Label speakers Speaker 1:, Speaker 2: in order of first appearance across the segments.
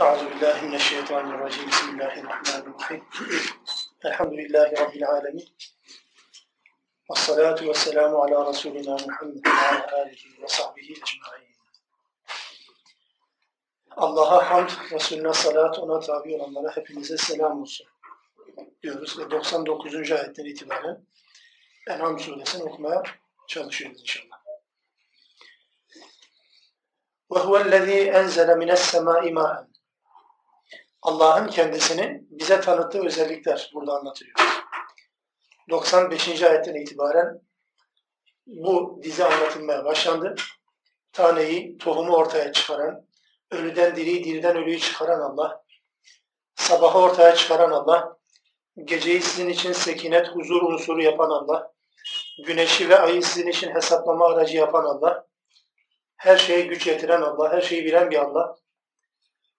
Speaker 1: Euzu billahi mineşşeytanirracim. Bismillahirrahmanirrahim. Elhamdülillahi rabbil alamin. Ves salatu vesselamu ala Resulina Muhammed ve ala alihi ve sahbihi ecmaîn. Allah'a hamd, Resulüne salat, ona tabi olanlara hepinize selam olsun diyoruz ve 99. ayetten itibaren En'am suresini okumaya çalışıyoruz inşallah. وَهُوَ الَّذ۪ي اَنْزَلَ مِنَ السَّمَاءِ مَاءً Allah'ın kendisini bize tanıttığı özellikler burada anlatılıyor. 95. ayetten itibaren bu dizi anlatılmaya başlandı. Taneyi, tohumu ortaya çıkaran, ölüden diriyi, diriden ölüyü çıkaran Allah, sabahı ortaya çıkaran Allah, geceyi sizin için sekinet, huzur unsuru yapan Allah, güneşi ve ayı sizin için hesaplama aracı yapan Allah, her şeye güç yetiren Allah, her şeyi bilen bir Allah,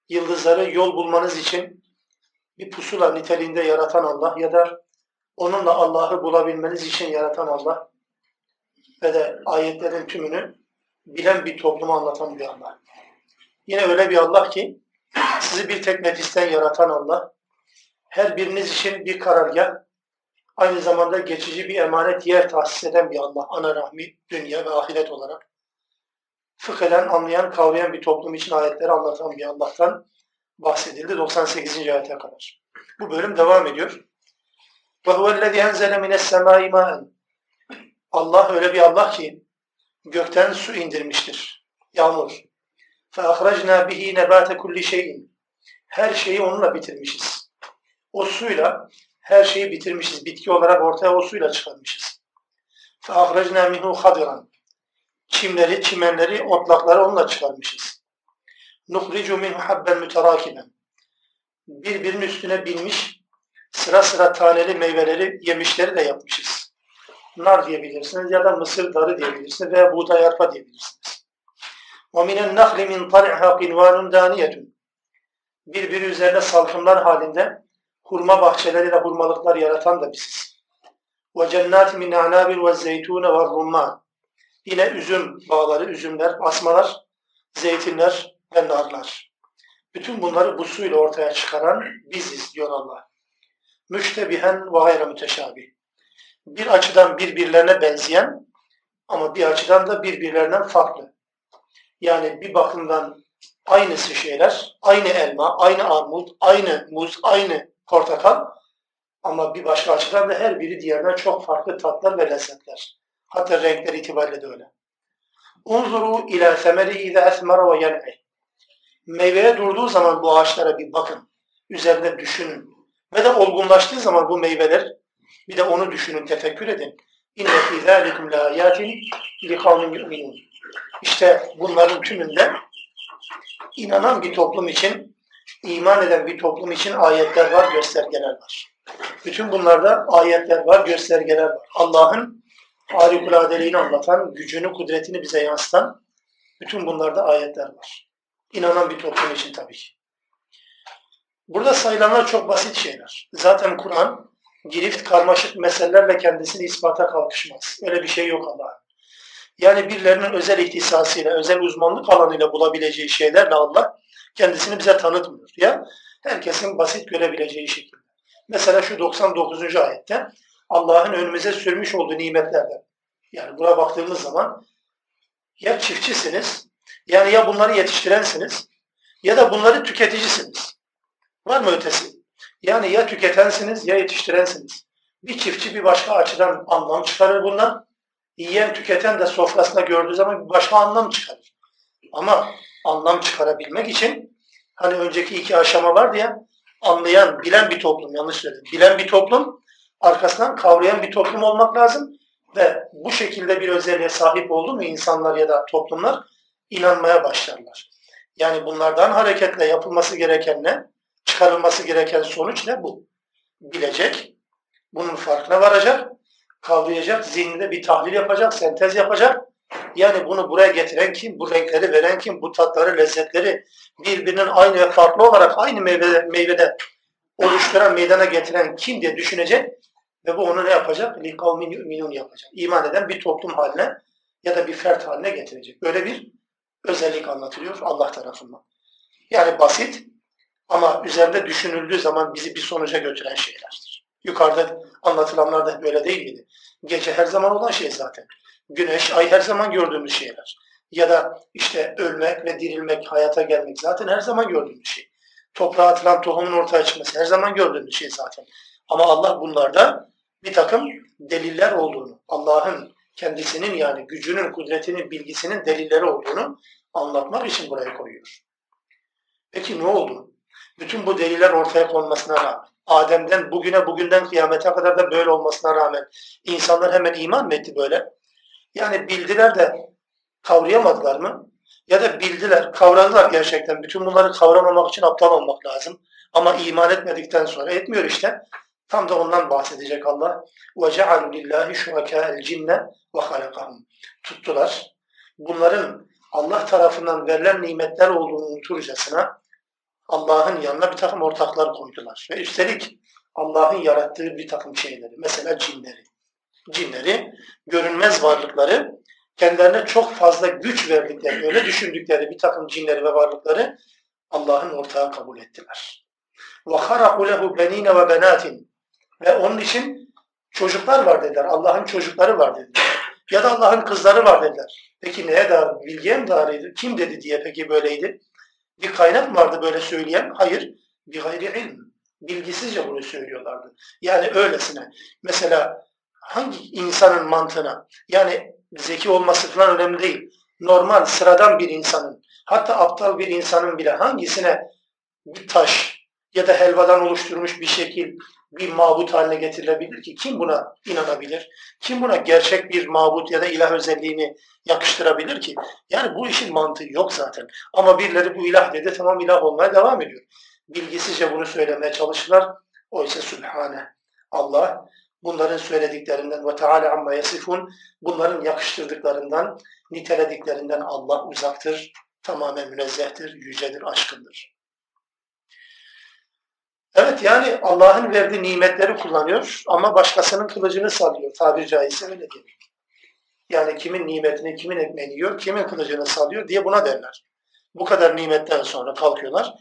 Speaker 1: yıldızları yol bulmanız için bir pusula niteliğinde yaratan Allah ya da onunla Allah'ı bulabilmeniz için yaratan Allah ve de ayetlerin tümünü bilen bir toplumu anlatan bir Allah. Yine öyle bir Allah ki sizi bir tek nefisten yaratan Allah, her biriniz için bir karargah, aynı zamanda geçici bir emanet yer tahsis eden bir Allah, ana rahmi, dünya ve ahiret olarak fıkheden anlayan, kavrayan bir toplum için ayetleri anlatan bir Allah'tan bahsedildi 98. ayete kadar. Bu bölüm devam ediyor. وَهُوَ الَّذِي اَنْزَلَ مِنَ السَّمَاءِ مَاءً Allah öyle bir Allah ki gökten su indirmiştir. Yağmur. فَاَخْرَجْنَا بِهِ نَبَاتَ كُلِّ شَيْءٍ Her şeyi onunla bitirmişiz. O suyla her şeyi bitirmişiz. Bitki olarak ortaya o suyla çıkarmışız. فَاَخْرَجْنَا مِنْهُ خَضِرًا çimleri, çimenleri, otlakları onunla çıkarmışız. Nuhricu minhu habben müterakiben. Birbirinin üstüne binmiş, sıra sıra taneli meyveleri, yemişleri de yapmışız. Nar diyebilirsiniz ya da mısır darı diyebilirsiniz veya buğday arpa diyebilirsiniz. وَمِنَ النَّخْلِ مِنْ طَلْعِهَا قِنْوَانٌ دَانِيَةٌ Birbiri üzerine salkımlar halinde hurma bahçeleriyle hurmalıklar yaratan da biziz. وَجَنَّاتِ مِنْ اَعْنَابٍ وَالزَّيْتُونَ وَالرُّمَّانِ Yine üzüm bağları, üzümler, asmalar, zeytinler ve narlar. Bütün bunları bu suyla ortaya çıkaran biziz diyor Allah. Müştebihen ve gayre müteşabih. Bir açıdan birbirlerine benzeyen ama bir açıdan da birbirlerinden farklı. Yani bir bakımdan aynısı şeyler, aynı elma, aynı armut, aynı muz, aynı portakal ama bir başka açıdan da her biri diğerinden çok farklı tatlar ve lezzetler. Hatta renkler itibariyle de öyle. Unzuru ila semeri iza esmara ve yen'i. Meyveye durduğu zaman bu ağaçlara bir bakın. Üzerinde düşünün. Ve de olgunlaştığı zaman bu meyveler bir de onu düşünün, tefekkür edin. İnne fî zâlikum lâ âyâtin li kavmin yu'minun. İşte bunların tümünde inanan bir toplum için, iman eden bir toplum için ayetler var, göstergeler var. Bütün bunlarda ayetler var, göstergeler var. Allah'ın harikuladeliğini anlatan, gücünü, kudretini bize yansıtan bütün bunlarda ayetler var. İnanan bir toplum için tabii ki. Burada sayılanlar çok basit şeyler. Zaten Kur'an girift, karmaşık meselelerle kendisini ispata kalkışmaz. Öyle bir şey yok Allah'ın. Yani birilerinin özel ihtisasıyla, özel uzmanlık alanıyla bulabileceği şeylerle Allah kendisini bize tanıtmıyor. Ya herkesin basit görebileceği şekilde. Mesela şu 99. ayette Allah'ın önümüze sürmüş olduğu nimetlerden. Yani buna baktığımız zaman ya çiftçisiniz, yani ya bunları yetiştirensiniz ya da bunları tüketicisiniz. Var mı ötesi? Yani ya tüketensiniz ya yetiştirensiniz. Bir çiftçi bir başka açıdan anlam çıkarır bundan. Yiyen tüketen de sofrasında gördüğü zaman bir başka anlam çıkarır. Ama anlam çıkarabilmek için hani önceki iki aşama vardı ya anlayan, bilen bir toplum yanlış söyledim. Bilen bir toplum arkasından kavrayan bir toplum olmak lazım ve bu şekilde bir özelliğe sahip oldu mu insanlar ya da toplumlar inanmaya başlarlar. Yani bunlardan hareketle yapılması gereken ne? Çıkarılması gereken sonuç ne bu? Bilecek, bunun farkına varacak, kavrayacak, zihninde bir tahlil yapacak, sentez yapacak. Yani bunu buraya getiren kim, bu renkleri veren kim, bu tatları, lezzetleri birbirinin aynı ve farklı olarak aynı meyvede, meyvede oluşturan, meydana getiren kim diye düşünecek ve bu onu ne yapacak? Likavmin yu'minun yapacak. İman eden bir toplum haline ya da bir fert haline getirecek. Böyle bir özellik anlatılıyor Allah tarafından. Yani basit ama üzerinde düşünüldüğü zaman bizi bir sonuca götüren şeylerdir. Yukarıda anlatılanlar da böyle değil miydi? Gece her zaman olan şey zaten. Güneş, ay her zaman gördüğümüz şeyler. Ya da işte ölmek ve dirilmek, hayata gelmek zaten her zaman gördüğümüz şey. Toprağa atılan tohumun ortaya çıkması her zaman gördüğümüz şey zaten. Ama Allah bunlarda bir takım deliller olduğunu, Allah'ın kendisinin yani gücünün, kudretinin, bilgisinin delilleri olduğunu anlatmak için buraya koyuyor. Peki ne oldu? Bütün bu deliller ortaya konmasına rağmen, Adem'den bugüne, bugünden kıyamete kadar da böyle olmasına rağmen insanlar hemen iman mı etti böyle? Yani bildiler de kavrayamadılar mı? Ya da bildiler, kavradılar gerçekten. Bütün bunları kavramamak için aptal olmak lazım. Ama iman etmedikten sonra etmiyor işte. Tam da ondan bahsedecek Allah. وَجَعَلُوا لِلّٰهِ شُرَكَاءَ الْجِنَّ وَخَلَقَهُمْ Tuttular. Bunların Allah tarafından verilen nimetler olduğunu unuturcasına Allah'ın yanına bir takım ortaklar koydular. Ve üstelik Allah'ın yarattığı bir takım şeyleri, mesela cinleri. Cinleri, görünmez varlıkları, kendilerine çok fazla güç verdikleri, öyle düşündükleri bir takım cinleri ve varlıkları Allah'ın ortağı kabul ettiler. وَخَرَقُ لَهُ بَن۪ينَ وَبَنَاتٍ Ve onun için çocuklar var dediler, Allah'ın çocukları var dediler. Ya da Allah'ın kızları var dediler. Peki neye dair? Bilgiye mi dairiydi? Kim dedi diye peki böyleydi? Bir kaynak mı vardı böyle söyleyen? Hayır. Bir gayri ilm. Bilgisizce bunu söylüyorlardı. Yani öylesine. Mesela hangi insanın mantığına yani zeki olması falan önemli değil. Normal, sıradan bir insanın hatta aptal bir insanın bile hangisine bir taş ya da helvadan oluşturmuş bir şekil bir mabut haline getirilebilir ki kim buna inanabilir? Kim buna gerçek bir mabut ya da ilah özelliğini yakıştırabilir ki? Yani bu işin mantığı yok zaten. Ama birileri bu ilah dedi tamam ilah olmaya devam ediyor. Bilgisizce bunu söylemeye çalışırlar. Oysa Sübhane. Allah bunların söylediklerinden ve Teala amma yasifun bunların yakıştırdıklarından, nitelediklerinden Allah uzaktır, tamamen münezzehtir, yücedir, aşkındır. Evet yani Allah'ın verdiği nimetleri kullanıyor ama başkasının kılıcını sallıyor. Tabiri caizse öyle diyor. Yani kimin nimetini, kimin ekmeğini yiyor, kimin kılıcını sallıyor diye buna derler. Bu kadar nimetten sonra kalkıyorlar.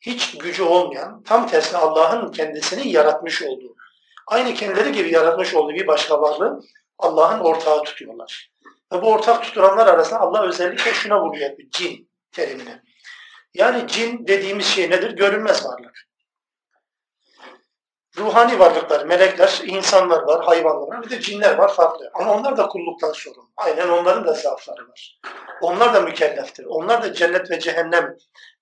Speaker 1: Hiç gücü olmayan, tam tersine Allah'ın kendisini yaratmış olduğu, aynı kendileri gibi yaratmış olduğu bir başka varlığı Allah'ın ortağı tutuyorlar. Ve bu ortak tutulanlar arasında Allah özellikle şuna vuruyor, cin terimine. Yani cin dediğimiz şey nedir? Görünmez varlık ruhani varlıklar, melekler, insanlar var, hayvanlar var, bir de cinler var farklı. Ama onlar da kulluktan sorumlu. Aynen onların da zaafları var. Onlar da mükelleftir. Onlar da cennet ve cehennem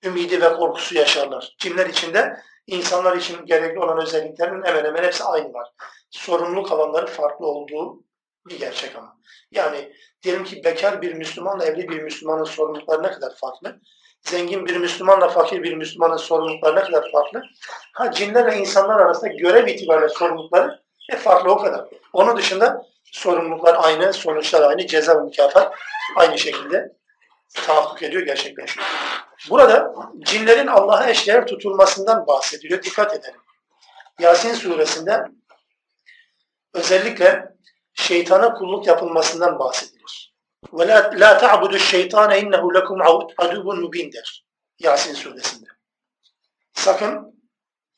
Speaker 1: ümidi ve korkusu yaşarlar. Cinler içinde insanlar için gerekli olan özelliklerin hemen hemen hepsi aynı var. Sorumluluk alanları farklı olduğu bir gerçek ama. Yani diyelim ki bekar bir Müslümanla evli bir Müslümanın sorumlulukları ne kadar farklı zengin bir Müslümanla fakir bir Müslümanın sorumlulukları ne kadar farklı. Ha cinlerle insanlar arasında görev itibariyle sorumlulukları e, farklı o kadar. Onun dışında sorumluluklar aynı, sonuçlar aynı, ceza ve mükafat aynı şekilde tahakkuk ediyor, gerçekleşiyor. Burada cinlerin Allah'a eşdeğer tutulmasından bahsediliyor. Dikkat edelim. Yasin suresinde özellikle şeytana kulluk yapılmasından bahsedilir. Ve la, ta'budu şeytane innehu lekum adubun mubin der. Yasin suresinde. Sakın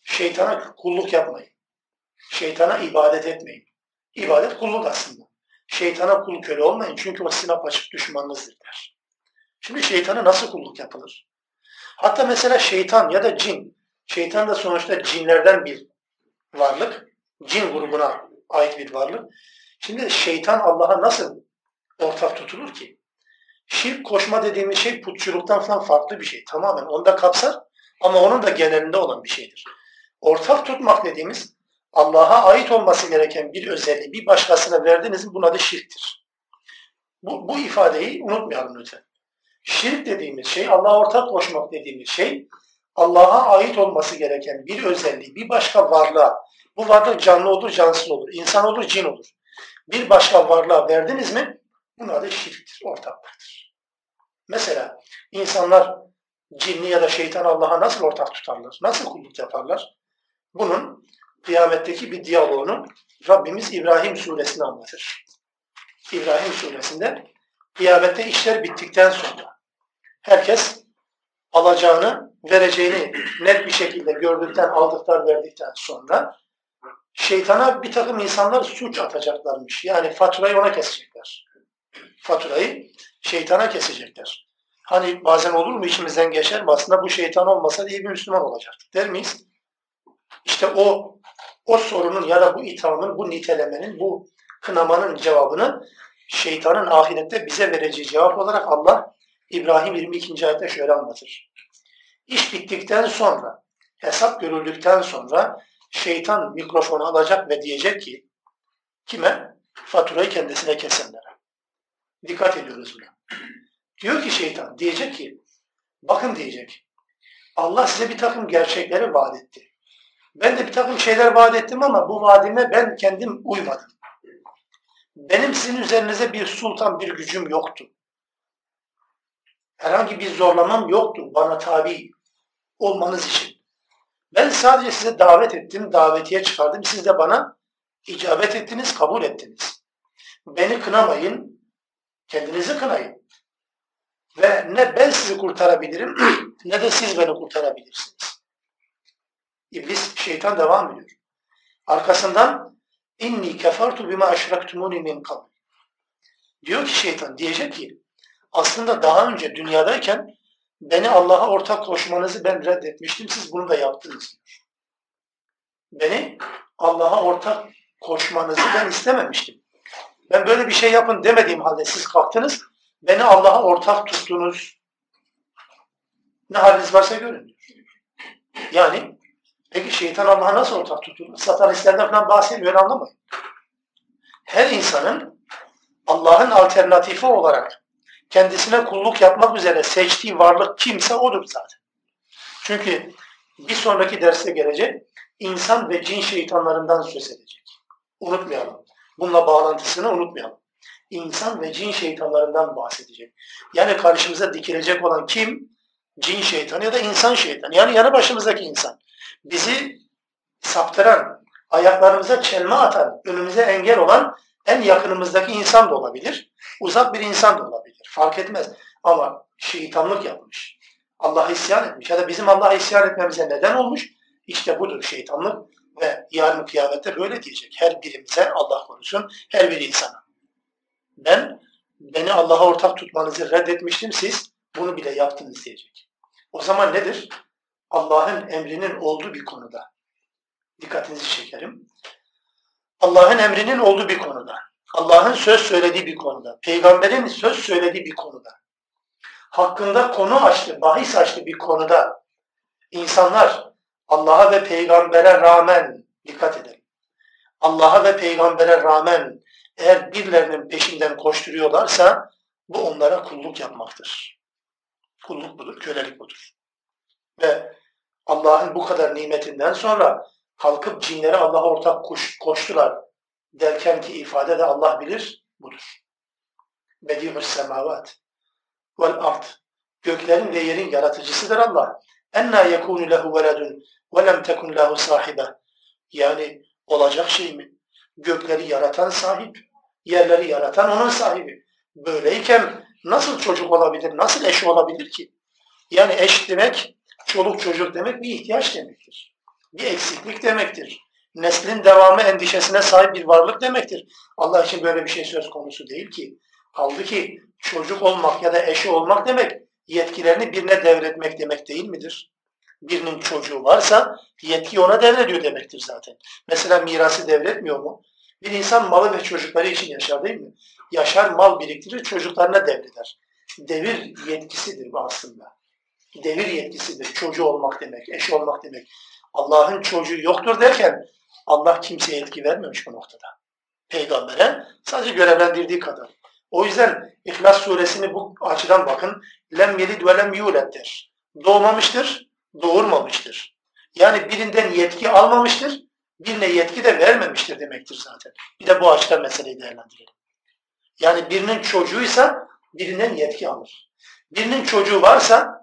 Speaker 1: şeytana kulluk yapmayın. Şeytana ibadet etmeyin. İbadet kulluk aslında. Şeytana kul köle olmayın çünkü o sizin apaçık düşmanınızdır der. Şimdi şeytana nasıl kulluk yapılır? Hatta mesela şeytan ya da cin, şeytan da sonuçta cinlerden bir varlık, cin grubuna ait bir varlık. Şimdi şeytan Allah'a nasıl ortak tutulur ki? Şirk koşma dediğimiz şey putçuluktan falan farklı bir şey. Tamamen onda kapsar ama onun da genelinde olan bir şeydir. Ortak tutmak dediğimiz Allah'a ait olması gereken bir özelliği bir başkasına verdiğiniz mi bunun adı şirktir. Bu, bu ifadeyi unutmayalım lütfen. Şirk dediğimiz şey, Allah'a ortak koşmak dediğimiz şey, Allah'a ait olması gereken bir özelliği bir başka varlığa, bu varlık canlı olur, cansız olur, insan olur, cin olur. Bir başka varlığa verdiniz mi, bunun adı şirktir, ortaklıktır. Mesela insanlar cinni ya da şeytan Allah'a nasıl ortak tutarlar? Nasıl kulluk yaparlar? Bunun kıyametteki bir diyaloğunu Rabbimiz İbrahim suresinde anlatır. İbrahim suresinde kıyamette işler bittikten sonra herkes alacağını, vereceğini net bir şekilde gördükten, aldıktan, verdikten sonra şeytana bir takım insanlar suç atacaklarmış. Yani faturayı ona kesecekler. Faturayı şeytana kesecekler. Hani bazen olur mu içimizden geçer mi? Aslında bu şeytan olmasa diye bir Müslüman olacaktık der miyiz? İşte o o sorunun ya da bu ithamın, bu nitelemenin, bu kınamanın cevabını şeytanın ahirette bize vereceği cevap olarak Allah İbrahim 22. ayette şöyle anlatır. İş bittikten sonra, hesap görüldükten sonra şeytan mikrofonu alacak ve diyecek ki kime? Faturayı kendisine kesenlere. Dikkat ediyoruz buna. Diyor ki şeytan, diyecek ki bakın diyecek Allah size bir takım gerçekleri vaat etti. Ben de bir takım şeyler vaat ettim ama bu vaadime ben kendim uymadım. Benim sizin üzerinize bir sultan, bir gücüm yoktu. Herhangi bir zorlamam yoktu bana tabi olmanız için. Ben sadece size davet ettim, davetiye çıkardım. Siz de bana icabet ettiniz, kabul ettiniz. Beni kınamayın, kendinizi kınayın. Ve ne ben sizi kurtarabilirim, ne de siz beni kurtarabilirsiniz. İblis, şeytan devam ediyor. Arkasından inni kefertu bima eşrektumuni min kabl. Diyor ki şeytan, diyecek ki aslında daha önce dünyadayken beni Allah'a ortak koşmanızı ben reddetmiştim. Siz bunu da yaptınız. Beni Allah'a ortak koşmanızı ben istememiştim. Ben böyle bir şey yapın demediğim halde siz kalktınız. Beni Allah'a ortak tuttunuz. Ne haliniz varsa görün. Yani peki şeytan Allah'a nasıl ortak tutulur? Satanistlerden falan bahsetmiyor anlamayın. Her insanın Allah'ın alternatifi olarak kendisine kulluk yapmak üzere seçtiği varlık kimse odur zaten. Çünkü bir sonraki derste gelecek insan ve cin şeytanlarından söz edecek. Unutmayalım. Bununla bağlantısını unutmayalım. İnsan ve cin şeytanlarından bahsedecek. Yani karşımıza dikilecek olan kim? Cin şeytanı ya da insan şeytanı. Yani yanı başımızdaki insan. Bizi saptıran, ayaklarımıza çelme atan, önümüze engel olan en yakınımızdaki insan da olabilir. Uzak bir insan da olabilir. Fark etmez. Ama şeytanlık yapmış. Allah'a isyan etmiş. Ya da bizim Allah'a isyan etmemize neden olmuş. İşte budur şeytanlık ve yarın kıyamette böyle diyecek. Her birimize Allah korusun, her bir insana. Ben beni Allah'a ortak tutmanızı reddetmiştim. Siz bunu bile yaptınız diyecek. O zaman nedir? Allah'ın emrinin olduğu bir konuda. Dikkatinizi çekerim. Allah'ın emrinin olduğu bir konuda. Allah'ın söz söylediği bir konuda, peygamberin söz söylediği bir konuda, hakkında konu açtı, bahis açtı bir konuda insanlar Allah'a ve peygambere rağmen dikkat edelim. Allah'a ve peygambere rağmen eğer birilerinin peşinden koşturuyorlarsa bu onlara kulluk yapmaktır. Kulluk budur, kölelik budur. Ve Allah'ın bu kadar nimetinden sonra kalkıp cinlere Allah'a ortak koş, koştular derken ki ifade de Allah bilir budur. Bedi'us semavat vel ard. Göklerin ve yerin yaratıcısıdır Allah. Enna yekunu lehu veledun ve lem tekun lehu sahibe. Yani olacak şey mi? Gökleri yaratan sahip, yerleri yaratan onun sahibi. Böyleyken nasıl çocuk olabilir, nasıl eş olabilir ki? Yani eş demek, çoluk çocuk demek bir ihtiyaç demektir. Bir eksiklik demektir neslin devamı endişesine sahip bir varlık demektir. Allah için böyle bir şey söz konusu değil ki. Kaldı ki çocuk olmak ya da eşi olmak demek yetkilerini birine devretmek demek değil midir? Birinin çocuğu varsa yetki ona devrediyor demektir zaten. Mesela mirası devretmiyor mu? Bir insan malı ve çocukları için yaşar değil mi? Yaşar, mal biriktirir, çocuklarına devreder. Devir yetkisidir bu aslında. Devir yetkisidir. Çocuğu olmak demek, eşi olmak demek. Allah'ın çocuğu yoktur derken Allah kimseye etki vermemiş bu noktada. Peygambere sadece görevlendirdiği kadar. O yüzden İhlas suresini bu açıdan bakın. Lem yelid ve lem yulettir. Doğmamıştır, doğurmamıştır. Yani birinden yetki almamıştır, birine yetki de vermemiştir demektir zaten. Bir de bu açıdan meseleyi değerlendirelim. Yani birinin çocuğuysa birinden yetki alır. Birinin çocuğu varsa,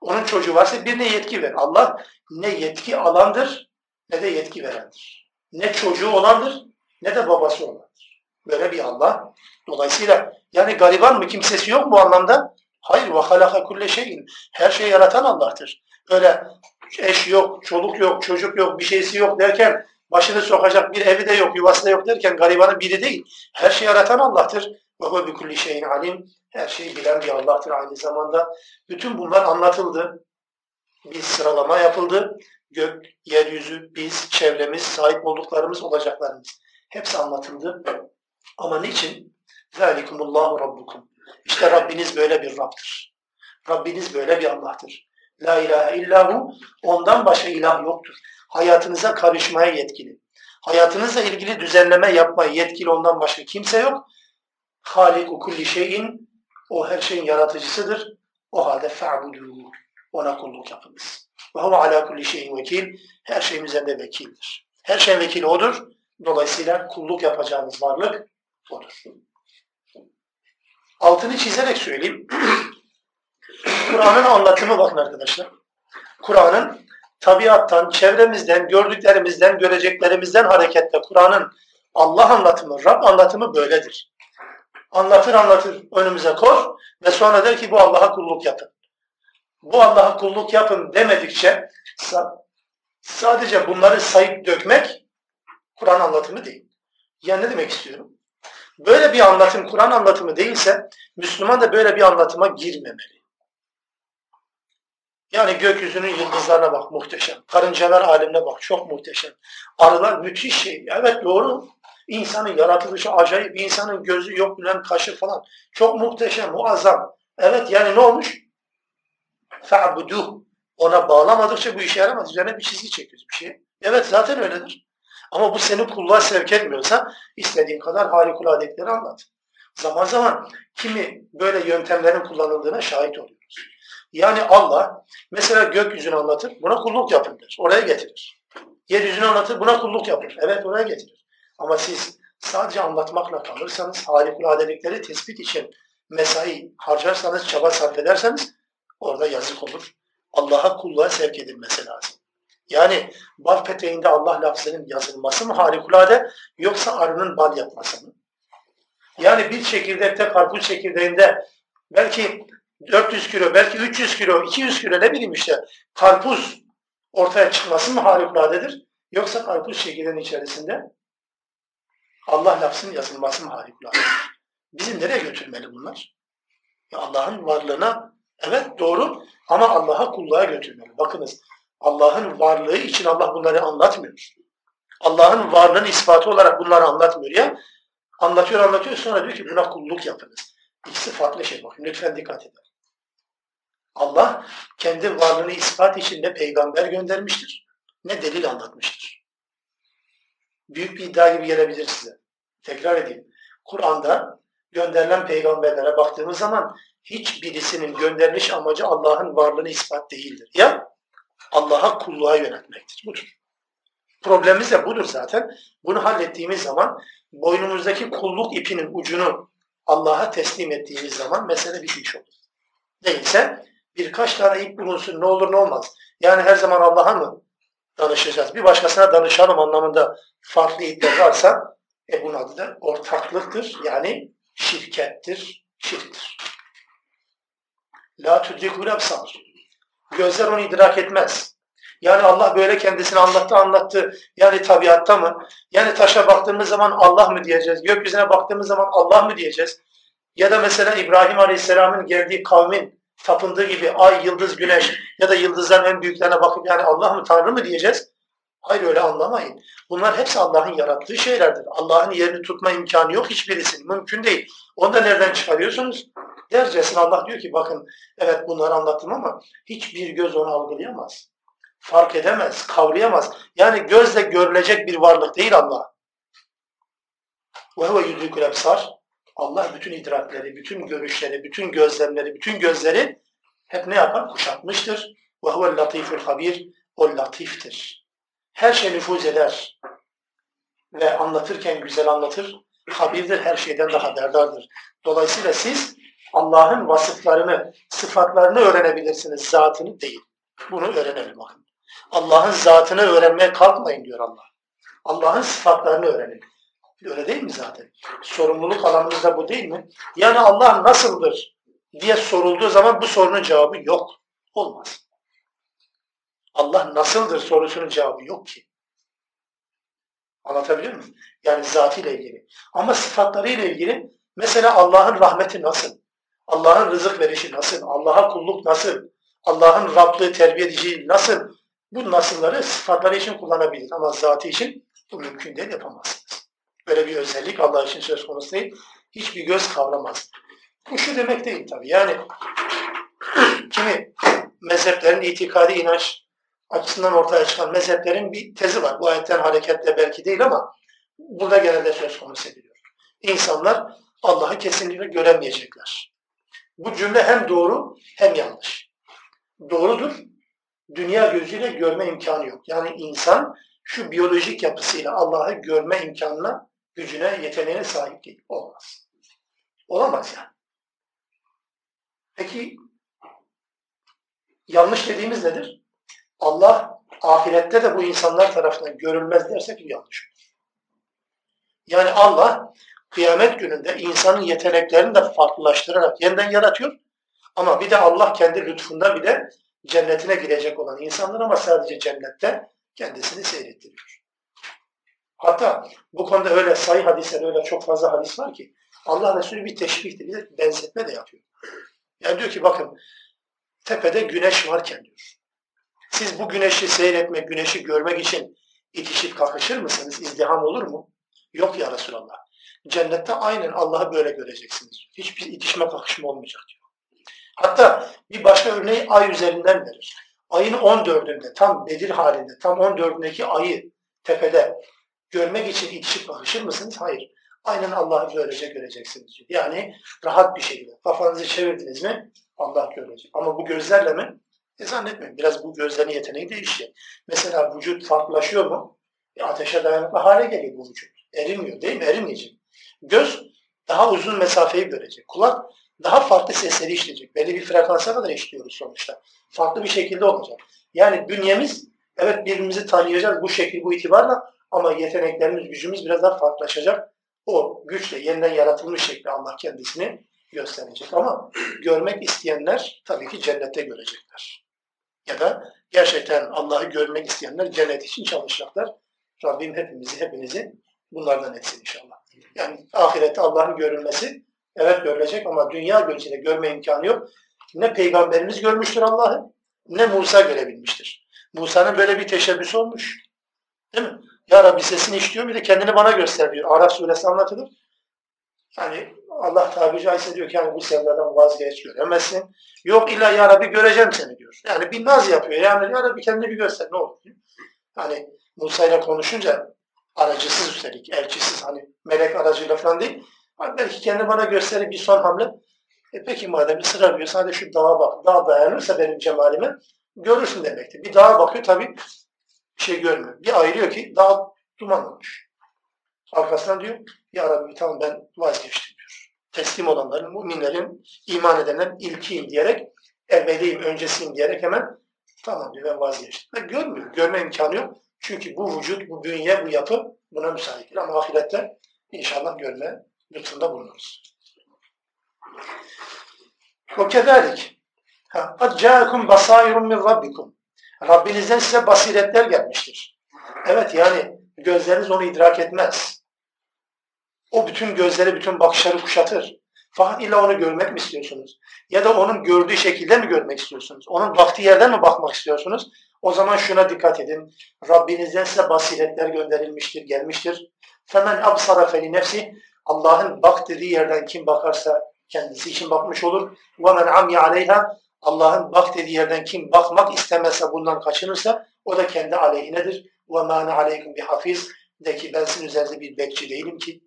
Speaker 1: onun çocuğu varsa birine yetki ver. Allah ne yetki alandır ne de yetki verendir ne çocuğu olandır ne de babası olandır. Böyle bir Allah. Dolayısıyla yani gariban mı kimsesi yok bu anlamda? Hayır halaka kulle şeyin. Her şeyi yaratan Allah'tır. Öyle eş yok, çoluk yok, çocuk yok, bir şeysi yok derken başını sokacak bir evi de yok, yuvası da yok derken garibanın biri değil. Her şeyi yaratan Allah'tır. Bi kulli şeyin alim. Her şeyi bilen bir Allah'tır aynı zamanda. Bütün bunlar anlatıldı. Bir sıralama yapıldı. Gök, yeryüzü, biz, çevremiz, sahip olduklarımız, olacaklarımız. Hepsi anlatıldı. Ama niçin? Zalikumullahu Rabbukum. İşte Rabbiniz böyle bir Rab'dır. Rabbiniz böyle bir Allah'tır. La ilahe illahu. Ondan başka ilah yoktur. Hayatınıza karışmaya yetkili. Hayatınızla ilgili düzenleme yapmaya yetkili ondan başka kimse yok. Halik ukulli şeyin o her şeyin yaratıcısıdır. O halde fe'budu, ona kulluk yapınız. Ve huve ala kulli şeyin vekil, her şeyin üzerinde vekildir. Her şeyin vekili odur. Dolayısıyla kulluk yapacağınız varlık odur. Altını çizerek söyleyeyim. Kur'an'ın anlatımı bakın arkadaşlar. Kur'an'ın tabiattan, çevremizden, gördüklerimizden, göreceklerimizden hareketle Kur'an'ın Allah anlatımı, Rab anlatımı böyledir. Anlatır anlatır önümüze kor ve sonra der ki bu Allah'a kulluk yapın. Bu Allah'a kulluk yapın demedikçe sadece bunları sayıp dökmek Kur'an anlatımı değil. Yani ne demek istiyorum? Böyle bir anlatım Kur'an anlatımı değilse Müslüman da böyle bir anlatıma girmemeli. Yani gökyüzünün yıldızlarına bak muhteşem. Karıncalar alemine bak çok muhteşem. Arılar müthiş şey. Evet doğru. İnsanın yaratılışı acayip. İnsanın gözü yok bilen kaşı falan. Çok muhteşem, muazzam. Evet yani ne olmuş? Fe'buduh. Ona bağlamadıkça bu işe yaramaz. Üzerine bir çizgi çekiyoruz bir şey. Evet zaten öyledir. Ama bu seni kulluğa sevk etmiyorsa istediğin kadar harikuladelikleri anlat. Zaman zaman kimi böyle yöntemlerin kullanıldığına şahit oluyoruz. Yani Allah mesela gökyüzünü anlatır, buna kulluk yapın der. Oraya getirir. Yeryüzünü anlatır, buna kulluk yapın. Evet oraya getirir. Ama siz sadece anlatmakla kalırsanız, harikuladelikleri tespit için mesai harcarsanız, çaba sarf ederseniz orada yazık olur. Allah'a kulluğa sevk edilmesi lazım. Yani bal peteğinde Allah lafzının yazılması mı harikulade yoksa arının bal yapması mı? Yani bir çekirdekte karpuz çekirdeğinde belki 400 kilo, belki 300 kilo, 200 kilo ne bileyim işte karpuz ortaya çıkması mı harikuladedir? Yoksa karpuz çekirdeğinin içerisinde Allah lafzının yazılması mı harikuladedir? Bizi nereye götürmeli bunlar? Allah'ın varlığına evet doğru ama Allah'a kulluğa götürmeli. Bakınız Allah'ın varlığı için Allah bunları anlatmıyor. Allah'ın varlığının ispatı olarak bunları anlatmıyor ya. Anlatıyor anlatıyor sonra diyor ki buna kulluk yapınız. İkisi farklı şey bakın lütfen dikkat edin. Allah kendi varlığını ispat için ne peygamber göndermiştir ne delil anlatmıştır. Büyük bir iddia gibi gelebilir size. Tekrar edeyim. Kur'an'da gönderilen peygamberlere baktığımız zaman hiçbirisinin gönderiliş amacı Allah'ın varlığını ispat değildir. Ya Allah'a kulluğa yönetmektir. Budur. Problemimiz de budur zaten. Bunu hallettiğimiz zaman boynumuzdaki kulluk ipinin ucunu Allah'a teslim ettiğimiz zaman mesele bitmiş olur. Değilse birkaç tane ip bulunsun ne olur ne olmaz. Yani her zaman Allah'a mı danışacağız? Bir başkasına danışalım anlamında farklı ipler varsa e bunun adı da ortaklıktır. Yani şirkettir, şirktir. La tudrikul absar. Gözler onu idrak etmez. Yani Allah böyle kendisini anlattı anlattı. Yani tabiatta mı? Yani taşa baktığımız zaman Allah mı diyeceğiz? Gökyüzüne baktığımız zaman Allah mı diyeceğiz? Ya da mesela İbrahim Aleyhisselam'ın geldiği kavmin tapındığı gibi ay, yıldız, güneş ya da yıldızların en büyüklerine bakıp yani Allah mı Tanrı mı diyeceğiz? Hayır öyle anlamayın. Bunlar hepsi Allah'ın yarattığı şeylerdir. Allah'ın yerini tutma imkanı yok hiçbirisinin. Mümkün değil. Onu da nereden çıkarıyorsunuz? Dercesine Allah diyor ki bakın evet bunları anlattım ama hiçbir göz onu algılayamaz. Fark edemez, kavrayamaz. Yani gözle görülecek bir varlık değil Allah. Huve yudrikul ebsar. Allah bütün idrakleri, bütün görüşleri, bütün gözlemleri, bütün gözleri hep ne yapar? Kuşatmıştır. Huve latiful habir. O latiftir. Her şey nüfuz eder. Ve anlatırken güzel anlatır. Habirdir, her şeyden daha haberdardır. Dolayısıyla siz Allah'ın vasıflarını, sıfatlarını öğrenebilirsiniz, zatını değil. Bunu öğrenelim bakın. Allah'ın zatını öğrenmeye kalkmayın diyor Allah. Allah'ın sıfatlarını öğrenin. Öyle değil mi zaten? Sorumluluk alanımızda bu değil mi? Yani Allah nasıldır? diye sorulduğu zaman bu sorunun cevabı yok. Olmaz. Allah nasıldır sorusunun cevabı yok ki. Anlatabiliyor muyum? Yani zatıyla ilgili. Ama sıfatlarıyla ilgili mesela Allah'ın rahmeti nasıl? Allah'ın rızık verişi nasıl? Allah'a kulluk nasıl? Allah'ın Rablığı terbiye edeceği nasıl? Bu nasılları sıfatları için kullanabilir ama zatı için bu mümkün değil yapamazsınız. Böyle bir özellik Allah için söz konusu değil. Hiçbir göz kavramaz. Bu şu demek değil tabii. Yani kimi mezheplerin itikadi inanç açısından ortaya çıkan mezheplerin bir tezi var. Bu ayetten hareketle belki değil ama burada genelde söz konusu ediliyor. İnsanlar Allah'ı kesinlikle göremeyecekler. Bu cümle hem doğru hem yanlış. Doğrudur. Dünya gözüyle görme imkanı yok. Yani insan şu biyolojik yapısıyla Allah'ı görme imkanına, gücüne, yeteneğine sahip değil. Olmaz. Olamaz yani. Peki yanlış dediğimiz nedir? Allah ahirette de bu insanlar tarafından görülmez dersek bu yanlış olur. Yani Allah kıyamet gününde insanın yeteneklerini de farklılaştırarak yeniden yaratıyor. Ama bir de Allah kendi lütfunda bir de cennetine girecek olan insanlar ama sadece cennette kendisini seyrettiriyor. Hatta bu konuda öyle sayı hadisler, öyle çok fazla hadis var ki Allah Resulü bir teşbihtir, bir de benzetme de yapıyor. Yani diyor ki bakın tepede güneş varken diyor. Siz bu güneşi seyretmek, güneşi görmek için itişip kakışır mısınız? İzdiham olur mu? Yok ya Resulallah. Cennette aynen Allah'ı böyle göreceksiniz. Hiçbir itişme kakışma olmayacak diyor. Hatta bir başka örneği ay üzerinden verir. Ayın 14'ünde tam Bedir halinde tam 14'ündeki ayı tepede görmek için itişip kakışır mısınız? Hayır. Aynen Allah'ı böylece göreceksiniz. Yani rahat bir şekilde. Kafanızı çevirdiniz mi Allah görecek. Ama bu gözlerle mi? E zannetmiyorum. Biraz bu gözlerin yeteneği değişiyor. Mesela vücut farklılaşıyor mu? E ateşe dayanıklı hale geliyor bu vücut. Erimiyor değil mi? Erimeyecek. Göz daha uzun mesafeyi görecek. Kulak daha farklı sesleri işleyecek. Belli bir frekansa kadar işliyoruz sonuçta. Farklı bir şekilde olacak. Yani bünyemiz evet birbirimizi tanıyacağız bu şekil, bu itibarla ama yeteneklerimiz, gücümüz biraz daha farklılaşacak. O güçle yeniden yaratılmış şekli Allah kendisini gösterecek. Ama görmek isteyenler tabii ki cennette görecekler. Ya da gerçekten Allah'ı görmek isteyenler cennet için çalışacaklar. Rabbim hepimizi, hepinizi bunlardan etsin inşallah. Yani ahirette Allah'ın görülmesi evet görülecek ama dünya gözüyle görme imkanı yok. Ne peygamberimiz görmüştür Allah'ı ne Musa görebilmiştir. Musa'nın böyle bir teşebbüsü olmuş. Değil mi? Ya Rabbi sesini işliyor bir de kendini bana göster diyor. Araf suresi anlatılır. Yani Allah tabiri caizse diyor ki yani bu sevdadan vazgeç göremezsin. Yok illa ya Rabbi göreceğim seni diyor. Yani bir naz yapıyor. Yani ya Rabbi kendini bir göster ne olur. Yani Musa ile konuşunca aracısız üstelik, elçisiz hani melek aracıyla falan değil. Belki kendi bana gösterip bir son hamle. E peki madem ısrar ediyor sadece şu dağa bak. Dağ dayanırsa benim cemalime görürsün demektir. Bir dağa bakıyor tabii bir şey görmüyor. Bir ayırıyor ki dağ duman olmuş. Arkasından diyor ya Rabbi tamam ben vazgeçtim teslim olanların, müminlerin, iman edenlerin ilkiyim diyerek, evveliyim, öncesiyim diyerek hemen tamam diyor ben vazgeçtim. Ben görmüyor, görme imkanı yok. Çünkü bu vücut, bu bünye, bu yapı buna müsait değil. Ama ahirette inşallah görme lütfunda bulunuruz. Ve kederlik. Kad ca'akum basairun min rabbikum. Rabbinizden size basiretler gelmiştir. Evet yani gözleriniz onu idrak etmez. O bütün gözleri, bütün bakışları kuşatır. Fakat illa onu görmek mi istiyorsunuz? Ya da onun gördüğü şekilde mi görmek istiyorsunuz? Onun baktığı yerden mi bakmak istiyorsunuz? O zaman şuna dikkat edin. Rabbinizden size basiretler gönderilmiştir, gelmiştir. Femen absara feli nefsi Allah'ın bak dediği yerden kim bakarsa kendisi için bakmış olur. Ve men amya aleyha Allah'ın bak dediği yerden kim bakmak istemezse bundan kaçınırsa o da kendi aleyhinedir. Ve mâne aleykum bir hafiz de ki ben sizin üzerinde bir bekçi değilim ki.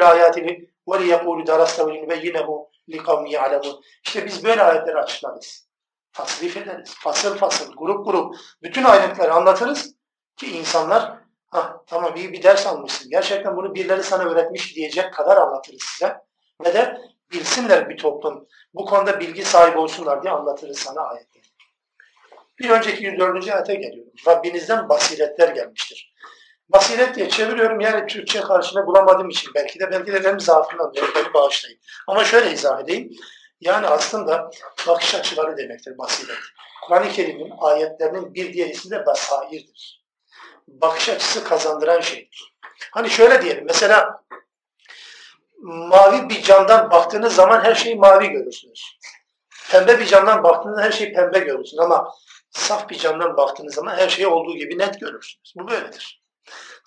Speaker 1: Âyâtini ve liyekûlü darasta ve linübeyyinehu liqavmi ya'lemun. İşte biz böyle ayetleri açıklarız. Tasrif ederiz. Fasıl fasıl, grup grup. Bütün ayrıntıları anlatırız ki insanlar ha tamam iyi bir ders almışsın. Gerçekten bunu birileri sana öğretmiş diyecek kadar anlatırız size. Ve de bilsinler bir toplum. Bu konuda bilgi sahibi olsunlar diye anlatırız sana ayetleri. Bir önceki 104. ayete geliyorum. Rabbinizden basiretler gelmiştir. Basiret diye çeviriyorum yani Türkçe karşılığı bulamadığım için belki de belki de benim zaafımdan dolayı beni bağışlayın. Ama şöyle izah edeyim. Yani aslında bakış açıları demektir basiret. Kur'an-ı Kerim'in ayetlerinin bir diğer ismi de basairdir. Bakış açısı kazandıran şeydir. Hani şöyle diyelim mesela mavi bir camdan baktığınız zaman her şeyi mavi görürsünüz. Pembe bir camdan baktığınızda her şeyi pembe görürsünüz ama saf bir camdan baktığınız zaman her şeyi olduğu gibi net görürsünüz. Bu böyledir.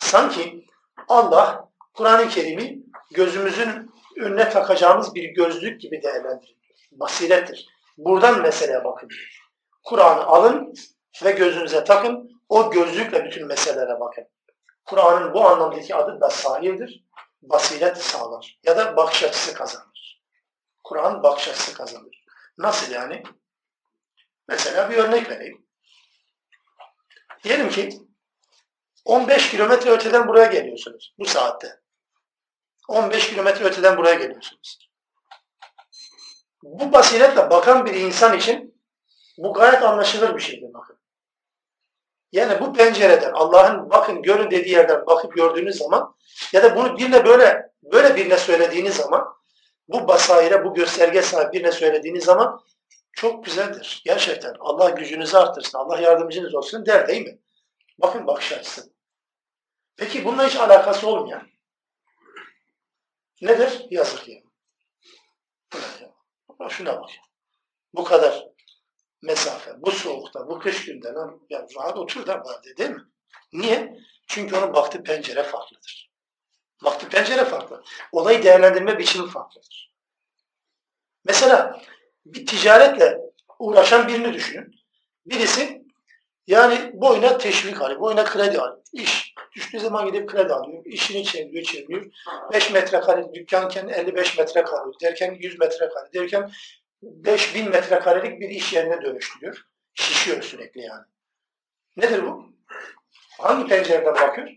Speaker 1: Sanki Allah Kur'an-ı Kerim'i gözümüzün önüne takacağımız bir gözlük gibi değerlendiriyor. Basirettir. Buradan meseleye bakın Kur'an'ı alın ve gözünüze takın. O gözlükle bütün meselelere bakın. Kur'an'ın bu anlamdaki adı da sahildir. Basiret sağlar. Ya da bakış açısı kazanır. Kur'an bakış açısı kazanır. Nasıl yani? Mesela bir örnek vereyim. Diyelim ki 15 kilometre öteden buraya geliyorsunuz bu saatte. 15 kilometre öteden buraya geliyorsunuz. Bu basiretle bakan bir insan için bu gayet anlaşılır bir şeydir bakın. Yani bu pencereden Allah'ın bakın görün dediği yerden bakıp gördüğünüz zaman ya da bunu birine böyle böyle birine söylediğiniz zaman bu basaire, bu gösterge sahibi birine söylediğiniz zaman çok güzeldir. Gerçekten Allah gücünüzü arttırsın, Allah yardımcınız olsun der değil mi? Bakın bakış açısı. Peki bununla hiç alakası olmayan nedir? Yazık ya. Şuna bak. Bu kadar mesafe, bu soğukta, bu kış günde lan, ya rahat otur da vardı değil mi? Niye? Çünkü onun baktığı pencere farklıdır. Baktığı pencere farklı. Olayı değerlendirme biçimi farklıdır. Mesela bir ticaretle uğraşan birini düşünün. Birisi yani boyuna teşvik alıyor, boyuna kredi alıyor. İş düştüğü zaman gidip kredi alıyor. İşini çeviriyor, çeviriyor. 5 metrekare dükkanken 55 metrekare derken 100 metrekare derken 5000 metrekarelik bir iş yerine dönüştürüyor. Şişiyor sürekli yani. Nedir bu? Hangi pencereden bakıyor?